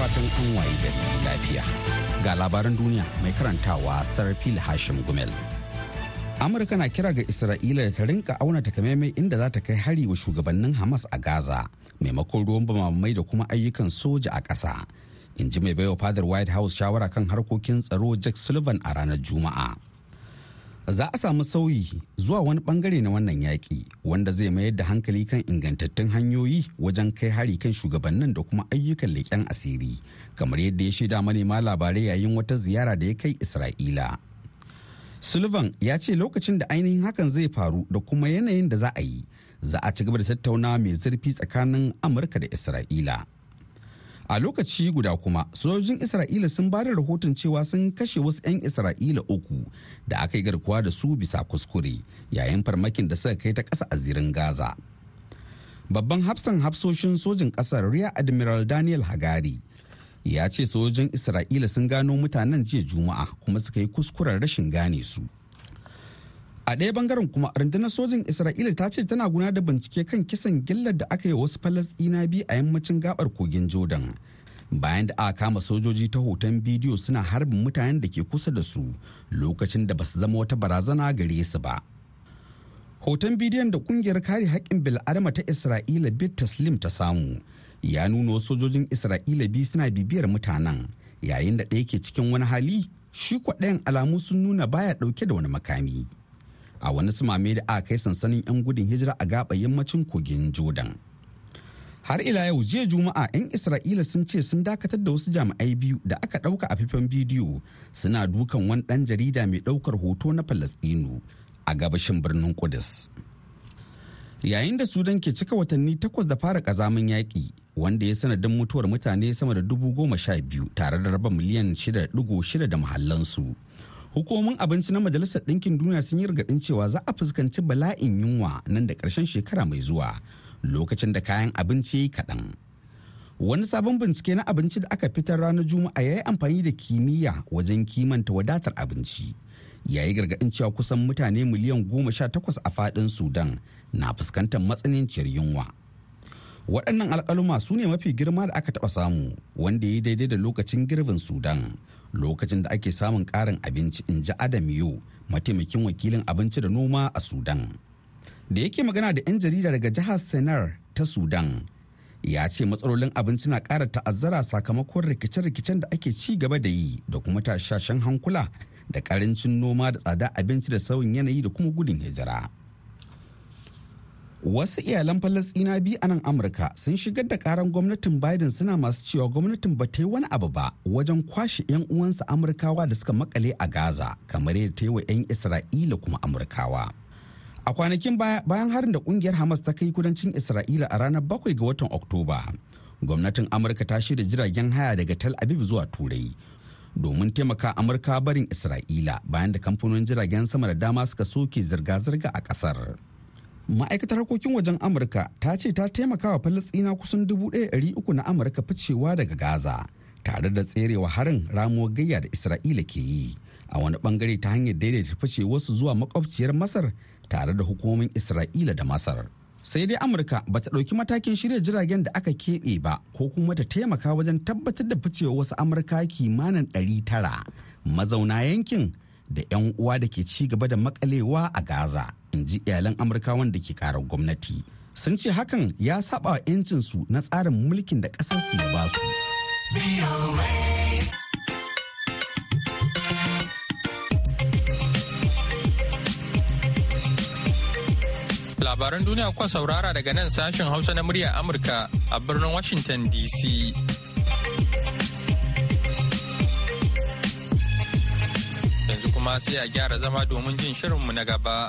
fatan an waye gari lafiya. Ga labaran duniya mai karantawa Sarfil Hashim Gumel. Amurka na kira ga Isra'ila da ta rinka auna takamaimai inda za ta kai hari wa shugabannin Hamas a Gaza maimakon ruwan bamamai da kuma ayyukan soja a ƙasa. In ji mai baiwa fadar White House shawara kan harkokin tsaro Jack Sullivan a ranar Juma'a. Za a samu sauyi zuwa wani ɓangare na wannan yaƙi wanda zai mayar da hankali kan ingantattun hanyoyi wajen kai hari kan shugabannin da kuma ayyukan leƙen asiri kamar yadda ya shaida manema labarai yayin wata ziyara da ya kai isra'ila. Sullivan ya ce lokacin da ainihin hakan zai faru da kuma yanayin da za a yi za a ci gaba da tattaunawa mai zurfi tsakanin amurka da isra'ila. A lokaci guda kuma sojojin isra'ila sun ba da rahoton cewa sun kashe wasu 'yan isra'ila uku da aka yi garkuwa da su bisa kuskure yayin farmakin da suka kai ta ƙasa a zirin gaza. Babban hafsan hafsoshin sojin ƙasar riya admiral daniel hagari ya ce sojojin isra'ila sun gano mutanen jiya juma'a kuma suka yi kuskuren rashin gane su. A ɗaya ɓangaren kuma rundunar sojin isra'ila ta ce tana guna da bincike kan kisan gillar da aka yi wasu falasɗina biyu a yammacin gabar kogin jordan. Bayan da aka kama sojoji ta hoton bidiyo suna harbin mutanen da ke kusa da su lokacin da ba su zama wata barazana gare su ba. Hoton bidiyon da ƙungiyar kare haƙƙin bil'adama ta isra'ila bit taslim ta samu ya nuna sojojin isra'ila biyu suna bibiyar mutanen yayin da ɗaya ke cikin wani hali shi kwaɗayan alamu sun nuna baya ɗauke da wani makami. A wani sumame da aka kai sansanin 'yan gudun hijira a gaba yammacin kogin jordan. Har ila yau jiya juma'a 'yan isra'ila sun ce sun dakatar da wasu jami'ai biyu da aka ɗauka a fifan bidiyo suna dukan wani ɗan jarida mai ɗaukar hoto na falastinu a gabashin birnin kudus. Yayin da sudan ke cika watanni takwas da fara kazamin yaƙi wanda ya sanadin mutuwar mutane sama da dubu goma sha biyu tare da raba miliyan shida da mahallansu hukumomin abinci na majalisar ɗinkin duniya sun yi gargaɗin cewa za a fuskanci bala'in yunwa nan da ƙarshen shekara mai zuwa lokacin da kayan abinci kaɗan. Wani sabon bincike na abinci da aka fitar ranar juma'a ya yi amfani da kimiyya wajen kimanta wadatar abinci. Ya yi gargaɗin cewa kusan mutane miliyan goma sha takwas a faɗin sudan na fuskantar matsananciyar yunwa. Waɗannan alƙaluma su ne mafi girma da aka taɓa samu wanda ya daidai da lokacin girbin sudan lokacin da ake samun ƙarin abinci in ji adam yo mataimakin wakilin abinci da noma a sudan da yake magana da 'yan jarida daga jihar senar ta sudan ya ce matsalolin abinci na ƙara ta'azzara sakamakon rikice-rikicen da ake ci gaba da yi da kuma tashashen hankula da ƙarancin noma da tsada abinci da sauyin yanayi da kuma gudun hijira. Wasu iyalan Falasɗina biyu a nan Amurka sun shigar da karan gwamnatin Biden suna masu cewa gwamnatin ba ta yi wani abu ba wajen kwashe 'yan uwansa Amurkawa da suka makale a Gaza kamar yadda ta yi wa 'yan Isra'ila kuma Amurkawa. A kwanakin baya bayan harin da ƙungiyar Hamas ta kai kudancin Isra'ila a ranar bakwai ga watan Oktoba, gwamnatin Amurka ta shirya jiragen haya daga Tel Aviv zuwa Turai domin taimaka Amurka barin Isra'ila bayan da kamfanonin jiragen sama da dama suka soke zirga-zirga a ƙasar. Ma'aikatar harkokin wajen amurka ta ce ta taimaka wa falastina kusan 1,300 na amurka ficewa daga gaza tare da tserewa harin ramuwar gayya da isra'ila ke yi a wani ɓangare ta hanyar daidaita fice wasu zuwa makwabciyar masar tare da hukumomin isra'ila da masar. Sai dai amurka ba ta ɗauki matakin shirya jiragen da aka keɓe ba ko kuma ta taimaka wajen tabbatar da ficewa wasu amurka kimanin 900 mazauna yankin da 'yan uwa da ke ci gaba da makalewa a gaza. In ji iyalan amurkawan da ke karar gwamnati. Sun ce hakan ya saba wa 'yancinsu na tsarin mulkin da ƙasar su ya ba su. Labaran duniya kuwa saurara daga nan sashen hausa na murya amurka a birnin washington dc kuma sai a gyara zama domin jin shirinmu na gaba.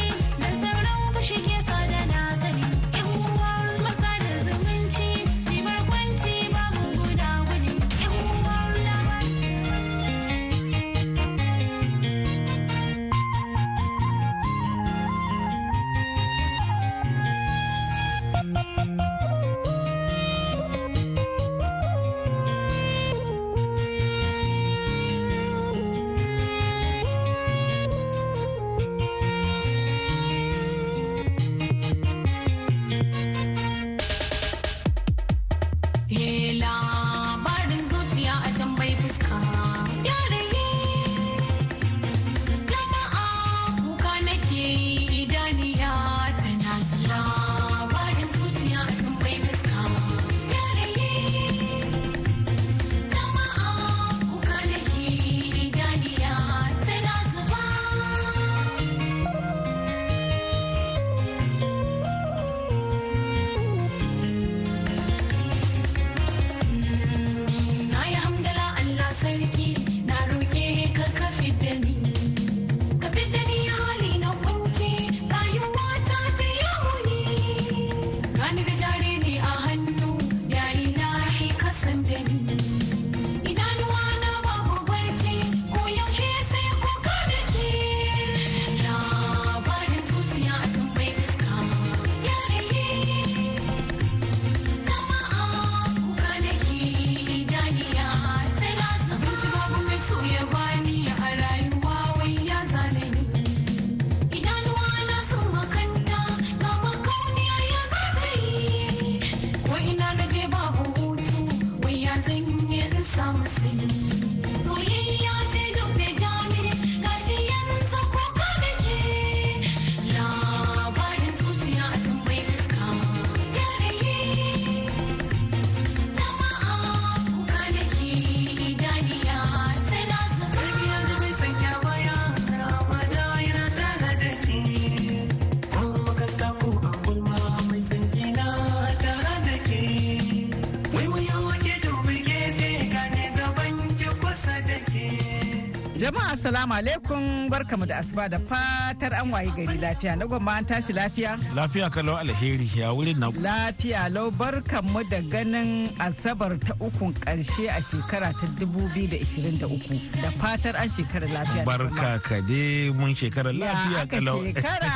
Assalamu alaikum. Barkamu da asuba da fatar an wayi gari lafiya na gwamma an tashi lafiya. Lafiya kalau alheri ya wurin na Lafiya lau barkamu da ganin asabar ta ukun ƙarshe a shekara ta 2023 da fatar an shekara lafiya. Barka ka dai mun shekara lafiya kalau. Ya shekara.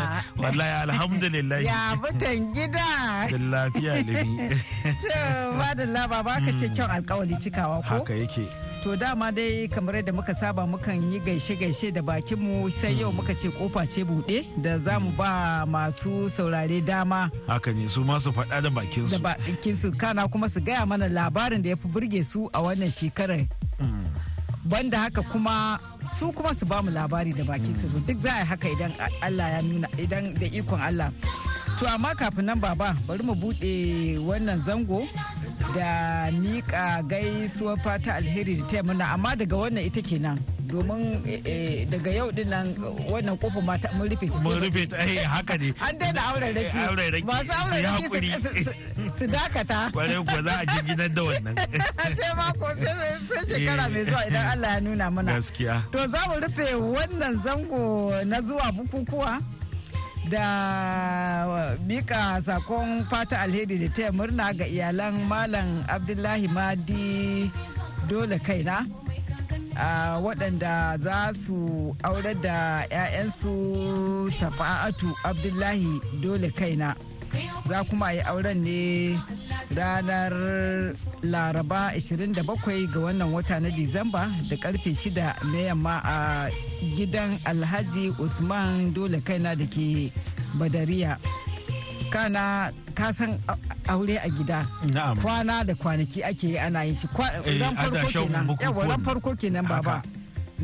Wallahi alhamdulillah. Ya mutan gida. Da lafiya limi. To ba da laba ba ka ce kyau alkawali cikawa ko? Haka yake. To dama dai kamar yadda muka saba mukan yi gaishe-gaishe da bakinmu sai yau muka ce ƙofa ce buɗe da za mu ba masu saurare dama. Haka ne su masu faɗa da bakinsu. Da bakinsu kana kuma su gaya mana labarin da ya fi burge su a wannan shekarar. Mm. Banda haka kuma su kuma su ba mu labari da bakinsu duk za a haka idan Allah ya nuna idan da ikon Allah. To amma kafin nan baba bari mu buɗe wannan zango da miƙa gaisuwar fata alheri da taya muna amma daga wannan ita kenan domin daga yau ɗin nan wannan ƙofa mata mun rufe ta Mun rufe ta eh haka ne. an daina auren rake Auren rake. masu auren haƙuri. su- dakata Kwarai kuwa za a ji gidan da wannan. sai mako sai sai shekara mai zuwa idan Allah ya nuna mana Gaskiya. To za mu rufe wannan zango na zuwa bukukuwa da mika saƙon fata alheri da taya murna ga iyalan Malam Abdullahi Madi dole kaina. a waɗanda za su aurar da 'ya'yansu safa'atu abdullahi dole kaina za kuma a yi auren ne ranar laraba 27 ga wannan wata na disamba da ƙarfe 6 na yamma a gidan alhaji usman dole kaina da ke badariya. Kana kasan aure a gida? Kwana da kwanaki ake yi ana yin shi. Eh, ran farko kenan. baba.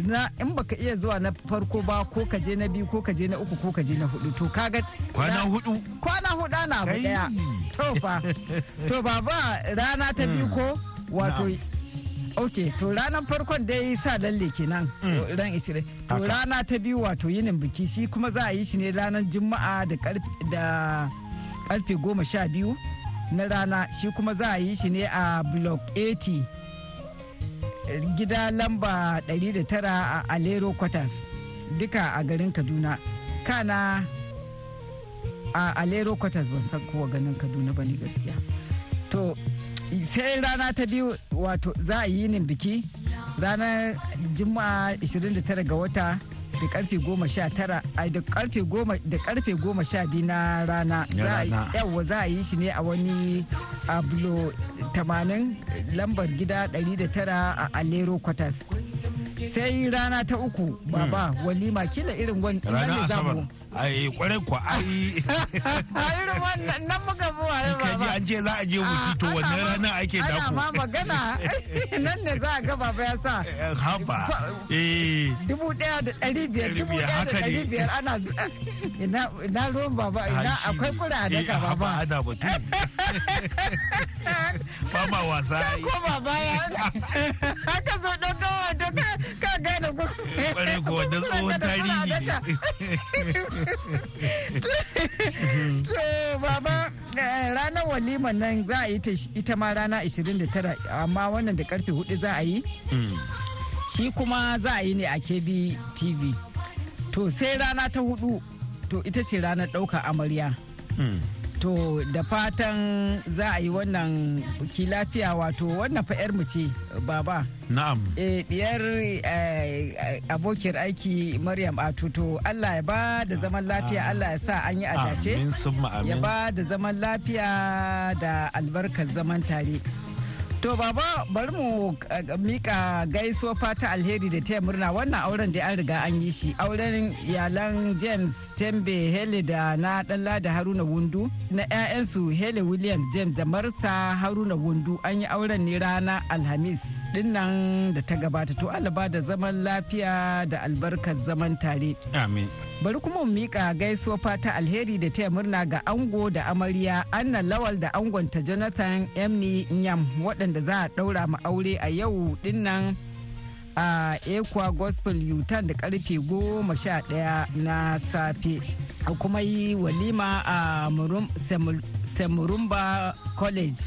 Na in baka iya zuwa na farko ba ko ka je na biyu ko ka je na uku ko ka je na huɗu to kaga Kwana huɗu. kwana huɗu na abu ɗaya. To fa to baba rana ta biyu ko wato ok to ranar farkon dai sa lalle kenan Mm. ran ishirin. To rana ta biyu wato yinin biki shi kuma za a yi shi ne ranar juma'a da da ƙarfe goma sha biyu na rana. Shi kuma za a yi shi ne a block 80 gida lamba 109 a alero quarters duka a garin kaduna. Kana a alero quarters ban san kowa ganin kaduna ba ne gaskiya. To sai rana ta biyu wato za a yi nin biki. Ranar juma'a 29 ga wata da ƙarfe 19 ai da ƙarfe 10 da ƙarfe 12 na rana. Na za a yi- rana. yawwa za a yi shi ne a wani ablo 80 lambar gida 109 a alero quarters. Sai rana ta uku baba walima kila irin wani ranar ai ƙwarai kwa ai. A irin wannan nan muka yau kaji baba. an ce za a je wuki to Ana wannan ranar ake ana dako ma magana. Nan ne za a ga baba ya sa. Eh, haba. Eh. Dubu ɗaya da dari biyar dubu ɗaya da dari biyar ana ina ina ruwan baba ina akwai kura a Eh, daka haba baba. ana batu ba ma wasa ko baba ya haka zo gawa to ka ka gane ku. Kwarai ko wannan tsohon tarihi to baba eh, ranar waliman nan za a yi ta ita ma rana 29 amma wannan da ƙarfe 4 za a yi Mm. shi kuma za a yi ne a KB TV. To sai rana ta huɗu to ita ce ranar ɗauka amarya. To da fatan za a yi wannan buki lafiya wato wannan fa 'yar mu ce baba. na'am E, diyar eh, abokiyar aiki Maryam Atuto Allah ya ba da zaman lafiya Allah ya sa an yi adace. ya amin ba da zaman lafiya da albarkar zaman tare. To baba bari mu uh, mika gaisuwa fata alheri da taya murna. Wannan auren da an riga an yi shi. Auren iyalan James Tembe Hele da na Dalla da Haruna Wundu na 'ya'yansu Hele Williams James da Marsa Haruna Wundu. An yi auren ne rana Alhamis ɗin nan da ta gabata. To Allah ba da zaman lafiya da albarkar zaman tare. amin. Bari kuma mu mika gaisuwa fata alheri da taya murna ga ango da amarya anna lawal da angonta jonathan emni nyam waɗanda za a ɗaura ma aure a yau ɗin nan a ekwa gospel yutan da ƙarfe goma sha ɗaya na safe. A kuma yi walima a semurumba college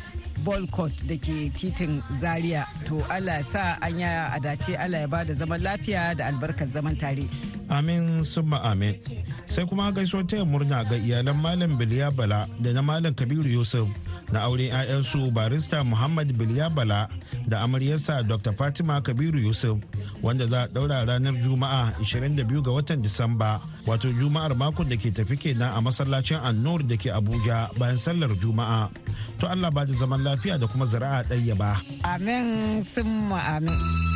ball court da ke titin zaria. To allah sa an ya adace allah ya ba da zaman lafiya da albarkar zaman tare. Amin summa amin. Sai kuma gaisuwar taya murna ga iyalan malam biliya bala da na malam kabiru yusuf. Na aure 'ya'yansu barista muhammad biliya bala da amaryarsa dr. Fatima kabiru yusuf wanda za a daura ranar juma'a 22 ga watan disamba wato juma'ar makon da ke tafi kenan a masallacin annur da ke abuja bayan sallar juma'a. To allah ba da zaman lafiya da kuma zara'a ɗaya ba. Amin sun amin.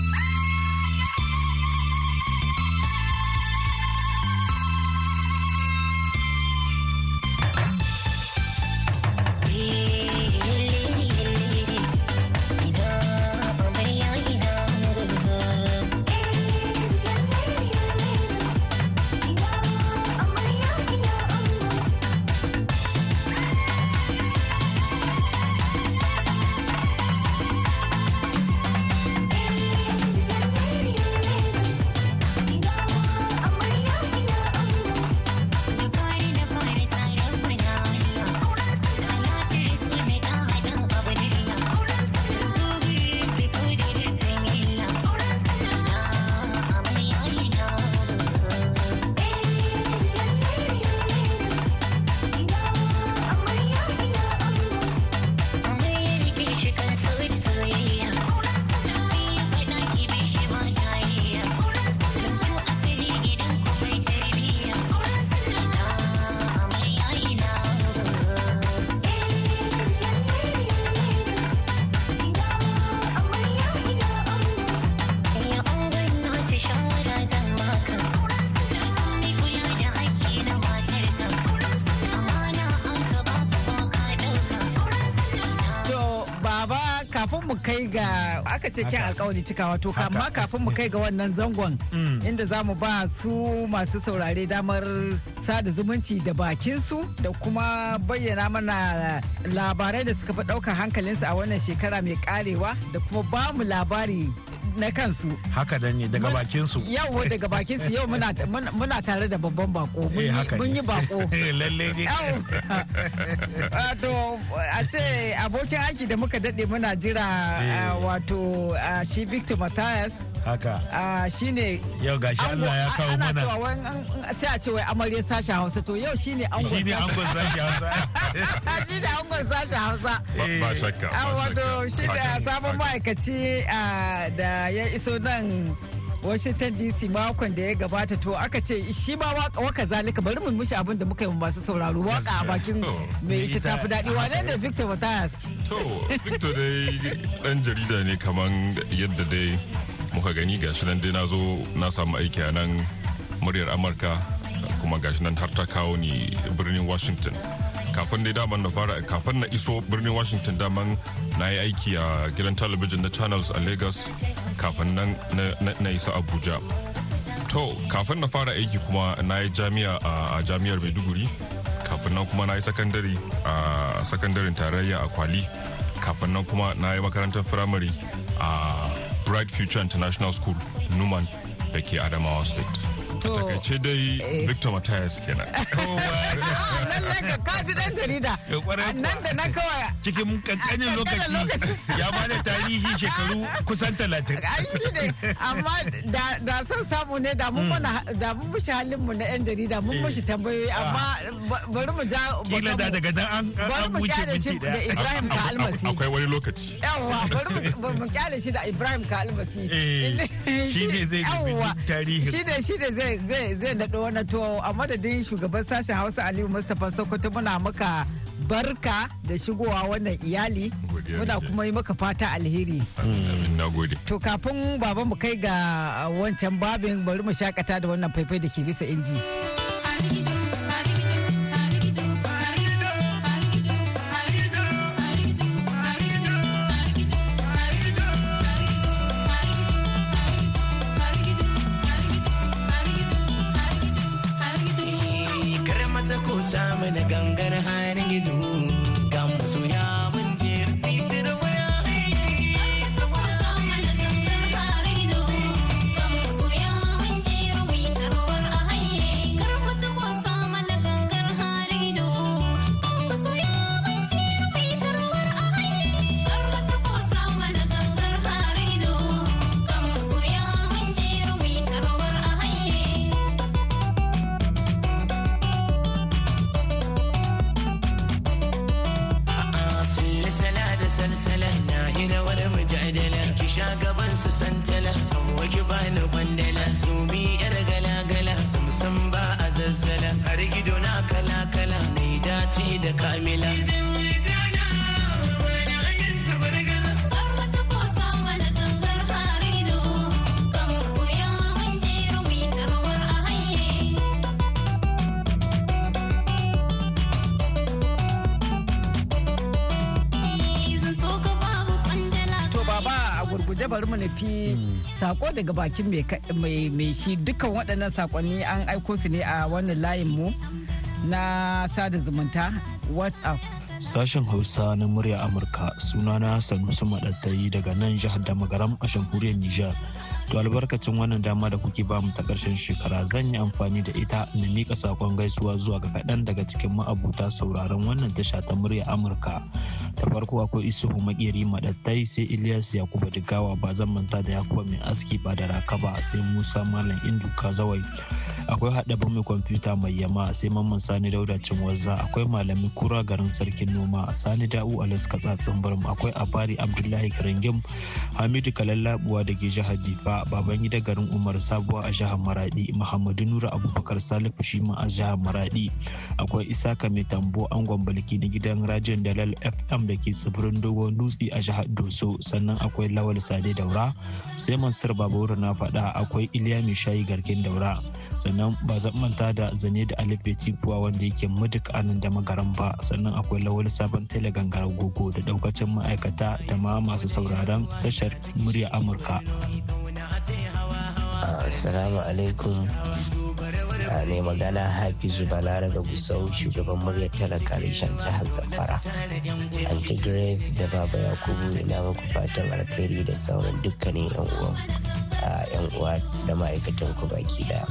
Aka ce kyan alkawari cikawa to kama kafin mu kai ga wannan zangon mm. inda za mu ba su masu saurare damar sada zumunci da bakinsu da kuma bayyana mana labarai da suka fi ɗaukar hankalinsu a wannan shekara mai karewa da kuma ba mu labari na kansu. Haka dan ne daga bakin su. Yau daga bakin su yau muna tare da babban bako. Mun yi bako. Lalle ne. Wato a ce abokin aiki da muka daɗe muna jira wato shi Victor Matthias. Haka. A shine yau gashi Allah ya kawo mana. sai a ce wai amarya sashen Hausa to yau shine angon shine angon sashen Hausa. Shine angon sashen Hausa. Ba shakka wato shi da sabon ma'aikaci da ya iso nan Washington DC makon da ya gabata to aka ce shi ma waƙa zalika bari mu mishi abin da muka yi masu sauraro waƙa a bakin mai ita tafi daɗi. Wane ne Victor Matthias? To Victor dai dan jarida ne kaman yadda dai muka gani gashi nan dai na zo na samu aiki a nan muryar amurka kuma gashi nan har ta kawo ni birnin washington. Kafin dai daman na fara kafin na iso birnin washington daman na yi aiki a gidan talabijin na channels a lagos kafin nan na isa abuja. To kafin na fara aiki kuma na yi jami'a a jami'ar maiduguri kafin nan kuma na yi sakandare a sakandaren tarayya a kwali kafin nan kuma na yi makarantar firamare a bright future international school numan da ke adamawa state. A taƙaice dai eh. victor matthias kenan. Lallai ka kaji dan jarida. Nan da nan kawai. Cikin kankanin lokaci ya ba da tarihi shekaru kusan talatin. Amma da son samu ne da mun mana da mun mushi halin mu na yan jarida mun mushi tambayoyi amma bari mu ja kila da daga dan an wuce minti da Ibrahim ka almasi akwai wani lokaci. Yawa bari mu ƙyale shi da Ibrahim ka almasi shi ne zai tarihi shi ne shi ne zai zai naɗo wani to a madadin shugaban sashen hausa aliyu mustapha sokoto muna maka barka da shigowa wannan iyali. Muna kuma yi maka fata alheri. To kafin baba mu kai ga wancan babin bari mu shakata da wannan faifai da ke bisa inji. mana gangana mu nufi sako daga bakin mai shi dukkan waɗannan saƙonni an aiko su ne a wannan layin mu na sada zumunta whatsapp. Sashen Hausa na murya Amurka sunana Sanusi Maɗattayi daga nan jihar da magaram a jamhuriyar Nijar. To albarkacin wannan dama da kuke ba mu ta ƙarshen shekara zan yi amfani da ita na miƙa saƙon gaisuwa zuwa ga kaɗan daga cikin ma'abuta sauraron wannan tasha ta murya Amurka. Da farko akwai Isuhu Makeri Maɗattai sai Ilyas Yakuba Digawa ba zan manta da Yakuba mai aski ba da raka ba sai Musa Malam Indu Kazawai. Akwai haɗa mai kwamfuta mai yama sai Mamman Sani Dauda Cinwazza akwai Malami Kura garin Sarkin noma sani da'u alaska tsatsin birnin akwai abari abdullahi karingim hamidu kalallabuwa da ke jihar difa baban gida garin umar sabuwa a jihar maradi muhammadu nura abubakar salifu shi ma a jihar maradi akwai isaka mai tambo angon balki na gidan rajin dalal fm da ke tsibirin dogon dutse a jihar doso sannan akwai lawal sade daura sai mansur babur na faɗa akwai iliya mai shayi garkin daura sannan ba zan manta da zane da alif wanda yake muduk a nan da magaran ba sannan akwai lawal sabon tele gangara gogo da daukacin ma'aikata da ma masu sauraron tashar murya amurka. Assalamu alaikum. Ne magana hafizu balarabe gusau shugaban muryar talaka reshen jihar zamfara. Anti grace da baba yakubu ina muku fatan alkhairi da sauran dukkanin yan uwa yan uwa da ma'aikatan ku baki da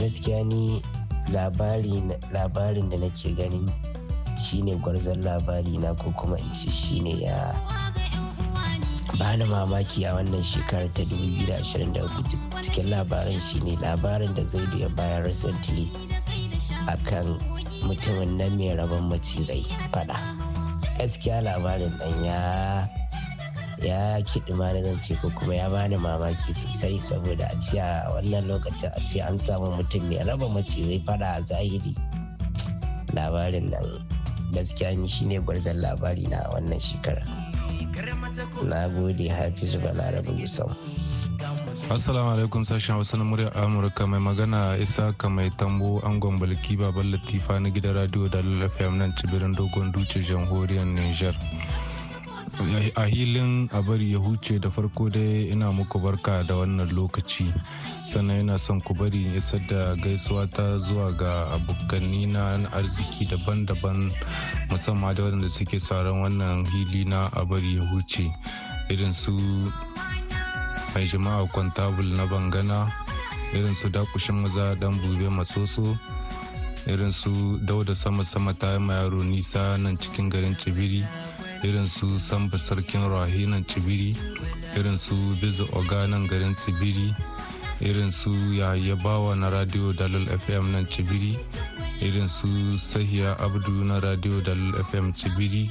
gaskiya ni labarin da nake ganin shine gwarzon labari na ko kuma in ce shine ya bani mamaki a wannan shekarar ta 2023 cikin labarin shine labarin da zai ya bayar recently akan mutumin nan mai rabon macizai fada gaskiya labarin nan ya ya kiɗi ma zan ce ko kuma ya bani mamaki sosai saboda a ce a wannan lokacin a ce an samu mutum mai raba macizai fada a zahiri. Labarin nan gaskiya ni shine gwarzon labari na wannan shekarar. Na gode hafizu balarabe gusau. Assalamu alaikum sashen Hausa na murya Amurka. Mai magana isa ka mai tambo angon balki baban latifa na gidan radio da FM nan tsibirin dogon duce jamhuriyar Niger. A hilin a bari ya huce da farko dai ina muku barka da wannan lokaci. Sannan yana son ku bari isar da gaisuwa ta zuwa ga abokanni na arziki daban-daban musamman da waɗanda suke sauran wannan hili na a bari ya huce. Irin su mai jama'a kwantabul na bangana irin su dakushin maza dan bube matsoso irin su dauda sama-sama ta yaro nisa nan cikin garin tsibiri irin su samba sarkin rahi nan tsibiri irin su bizu oga nan garin tsibiri irin su yaya bawa na radio dalil fm nan cibiri irin su sahiya abdu na radio dalil fm cibiri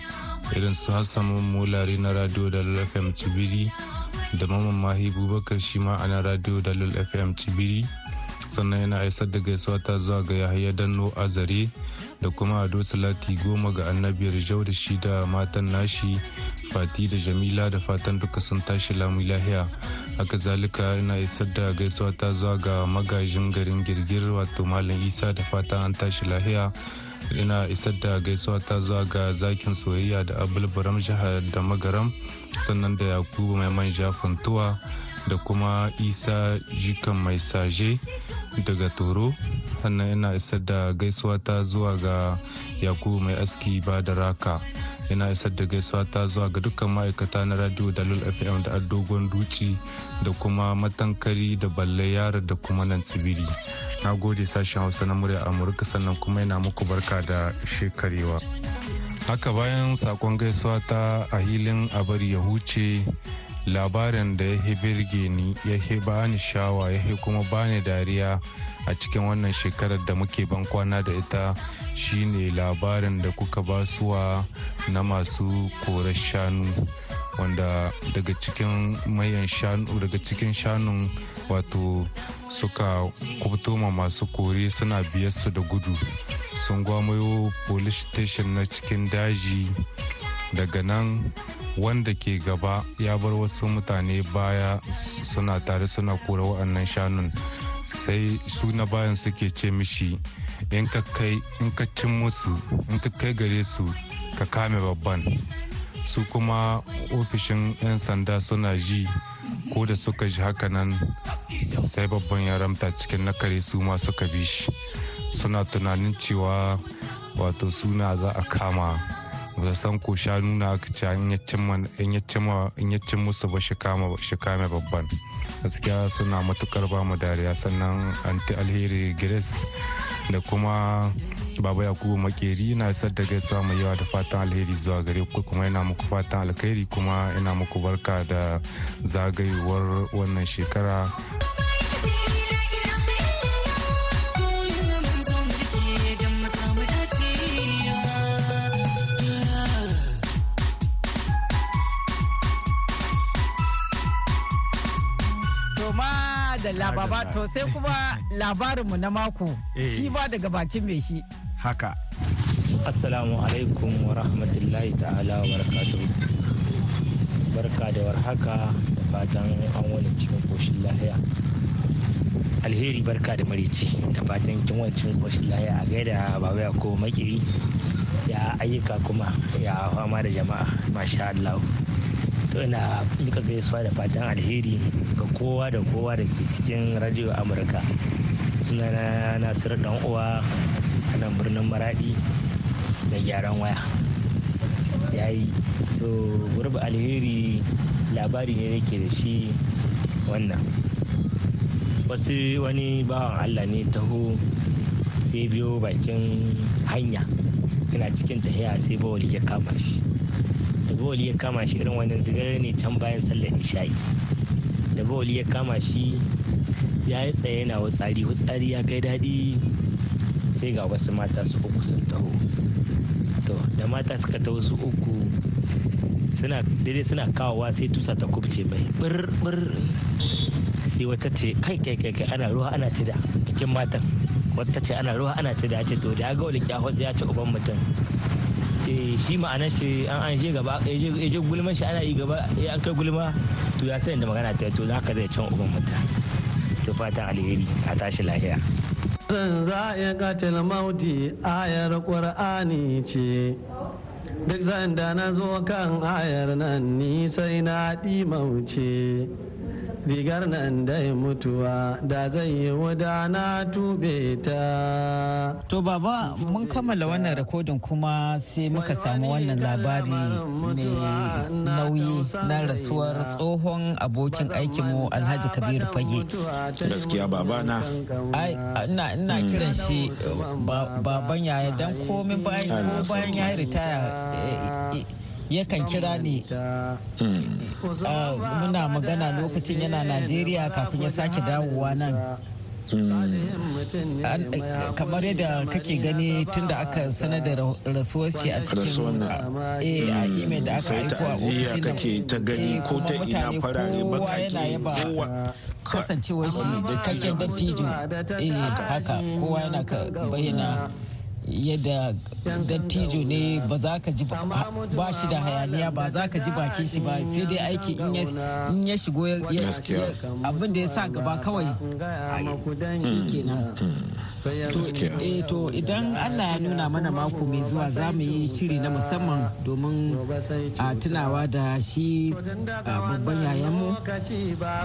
irin su hassan mulari na radio dalil fm cibiri da maman mahi bubakar shi ma a na radio dalil fm cibiri sannan yana aisar da gaisuwa ta zuwa ga yahaya danno azare da kuma ado salati goma ga annabiyar jau da shi da matan nashi fati da jamila da fatan duka sun tashi lamu lahiya. Haka zalika ina isar da gaisuwa ta zuwa ga magajin garin girgir wato malam isa da fatan an tashi lahiya. Ina isar da gaisuwa ta zuwa ga zakin soyayya da abulbaram jihar da magaram sannan da yakubu mai manja funtuwa da kuma isa jikan mai saje daga toro. Sannan ina isar da gaisuwa ta zuwa ga yakubu mai aski ba da raka. Ina isar da gaisuwa ta zuwa ga dukkan ma'aikata na radio da lul fm da dogon duci da kuma matankari da balle yara da kuma nan tsibiri. Na gode sashen hausa na murya amurka sannan kuma yana muku barka da shekarewa. Haka bayan saƙon gaisuwa ta a hilin abari ya huce labarin da ya birge ni ya bani shawa ya kuma bani dariya a cikin wannan shekarar da muke ban kwana da ita shine labarin da kuka basuwa na masu korar shanu. Wanda daga cikin mayan shanu daga cikin shanun wato suka kubto ma masu kore suna biyar su da gudu. Sun gwamayo police station na cikin daji. Daga nan wanda ke gaba ya bar wasu mutane baya suna tare suna kora wa'annan shanun. Sai su na bayan suke ce mishi in ka cin musu in ka kai gare su ka kame babban. Su kuma ofishin 'yan sanda suna ji ko da suka ji haka nan sai babban ya ramta cikin nakare su ma suka bi shi. Suna tunanin cewa wato suna za a kama. Ba san ko shanu na aka ce in ya musu ba shi kame babban. Gaskiya suna matuƙar ba mu dariya sannan anti alheri grace da kuma baba yakubu makeri na isar da gaisuwa mai yawa da fatan alheri zuwa gare ku kuma yana muku fatan alheri kuma ina muku barka da zagayowar wannan shekara. Da lababa. To sai kuma labarinmu na mako. Shi ba daga bakin mai shi. Haka. Assalamu alaikum wa rahmatullahi ta'ala wa barakatuhu. Barka da warhaka da fatan an wani cikin koshin lahiya. Alheri barka da marici da fatan kin wani cikin koshin lahiya. A gaida baba ko makiri ya ayyuka kuma ya fama da jama'a. Masha Allah. To ina mika gaisuwa da fatan alheri kowa da kowa da ke cikin radio amurka. Sunana nasiru dan uwa a nan birnin maradi da gyaran waya. Yayi to gurbi alheri labari ne yake da shi wannan. Wasu wani bawan allah ne taho sai biyo bakin hanya. Yana cikin tahiya sai bawali ya kama shi. Da bawali ya kama shi irin wannan dare ne can bayan sallar isha'i. Da bawali ya kama shi ya yi tsaye yana wutsari wutsari ya kai daɗi sai ga wasu mata su uku sun taho. To da mata suka taho su uku suna daidai suna kawowa sai tusa ta kubce mai. Bir sai wata ce kai kai kai kai ana ruwa ana cida cikin matan. Wata ce ana ruwa ana cida. Ce to da ya ga wani kyahos ya ci uban mutum. Shi ma'anar shi an an je gaba ya je gulman shi ana yi gaba ya kai gulma. To ya sani da magana ta to haka zai can uban mutum to fatan alheri a tashi lahiya. Zan za a katil mauti ayar ƙur'ani ce. Duk sanda na zo kan ayar nan ni sai na ɗi mauce. Rigar nan dai mutuwa da zai yi na tube ta. To baba mun kammala wannan rikodin kuma sai muka samu wannan labari mai nauyi na rasuwar tsohon abokin aikinmu Alhaji Kabiru Fage. Gaskiya baba na. Ina kiran shi baban yaya dan komai bayan ya yi ritaya yakan kira ni. Muna magana lokacin yana najeriya kafin ya sake dawowa nan. Kamar yadda kake gani tun da aka sanar da rasuwar shi a cikin a email da aka aiko a ofishin kake ta gani ko ta ina farare bakaki kowa kasancewar shi cikakken dattijo. Eh haka. Kowa yana bayyana yadda dattijo ne ba za ka ji ba shi da hayaniya ba za ka ji bakin shi ba. Sai dai aiki in ya shigo abin da ya sa gaba kawai shi kenan. to idan allah ya nuna mana mako mai zuwa za mu yi shiri na musamman domin a tunawa da shi babban yayanmu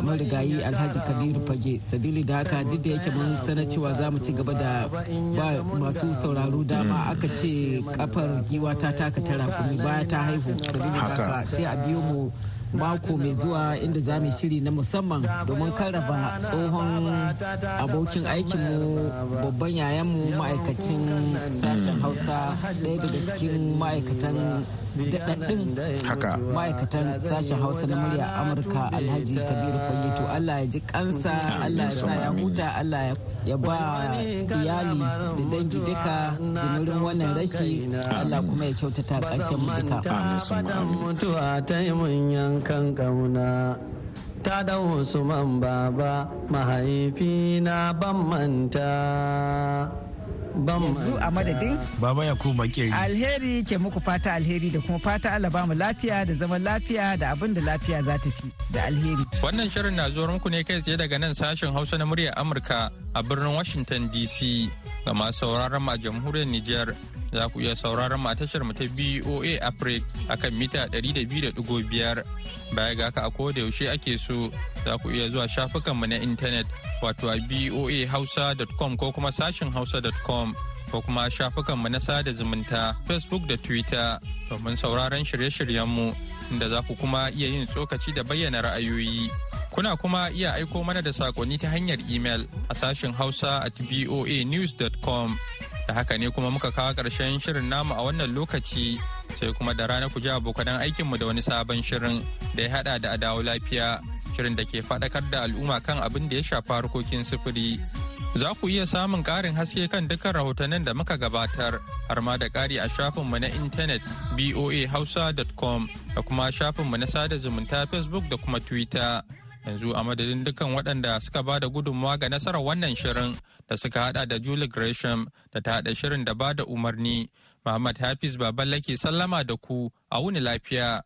marigayi alhaji kabiru fage. Sabili da haka duk da yake mun sanar cewa za mu ci gaba da ba masu sauraro dama aka ce kafar giwa ta taka ta rakumi baya ta haihu. Sai a biyo mu mako mai zuwa inda za mu shiri na musamman domin karraba tsohon abokin aikinmu babban yayanmu ma'aikacin sashen hausa ɗaya daga cikin ma'aikatan daɗaɗɗun ma'aikatan sashen hausa na murya amurka alhaji kabiru fayyato allah ya ji kansa allah ya sa ya huta allah ya ba iyali da dangi duka jimirin wannan rashi. Allah kuma ya kyautata ƙarshen mu duka. Ta ɗau man baba mahaifina ban manta. Yanzu a madadin baba ya kuma ke alheri ke muku fata alheri da kuma fata Allah ba mu lafiya da zaman lafiya da abin da lafiya za ta ci da alheri. Wannan shirin na zuwa muku ne kai tsaye daga nan sashen hausa na muryar amurka a birnin washington dc ga masu sauraron ma jamhuriyar niger za ku iya sauraron mu a tashar mu ta BOA Africa akan mita 200.5 baya ga haka a koda yaushe ake so za ku iya zuwa shafukan mu na intanet wato a boahausa.com ko kuma sashin hausa.com ko kuma shafukan mu na sada zumunta Facebook da Twitter domin sauraron shirye-shiryen mu inda za ku kuma iya yin tsokaci da bayyana ra'ayoyi. Kuna kuma iya aiko mana da saƙonni ta hanyar email a sashin hausa at boanews.com da haka ne kuma muka kawo ƙarshen shirin namu a wannan lokaci sai kuma da rana ku ji abokanan aikinmu da wani sabon shirin da ya hada da adawo lafiya shirin da ke faɗakar da al'umma kan abin da ya shafa harkokin sufuri. Za ku iya samun ƙarin haske kan dukkan rahotannin da muka gabatar har ma da ƙari a shafinmu na intanet boahausa.com da kuma shafinmu na sada zumunta facebook da kuma twitter. Yanzu a madadin dukkan waɗanda suka ba da gudunmawa ga nasarar wannan shirin da suka hada da Julie Gresham da ta hada shirin da ba da umarni. Muhammad Hafiz Baballa ke sallama da ku a wuni lafiya.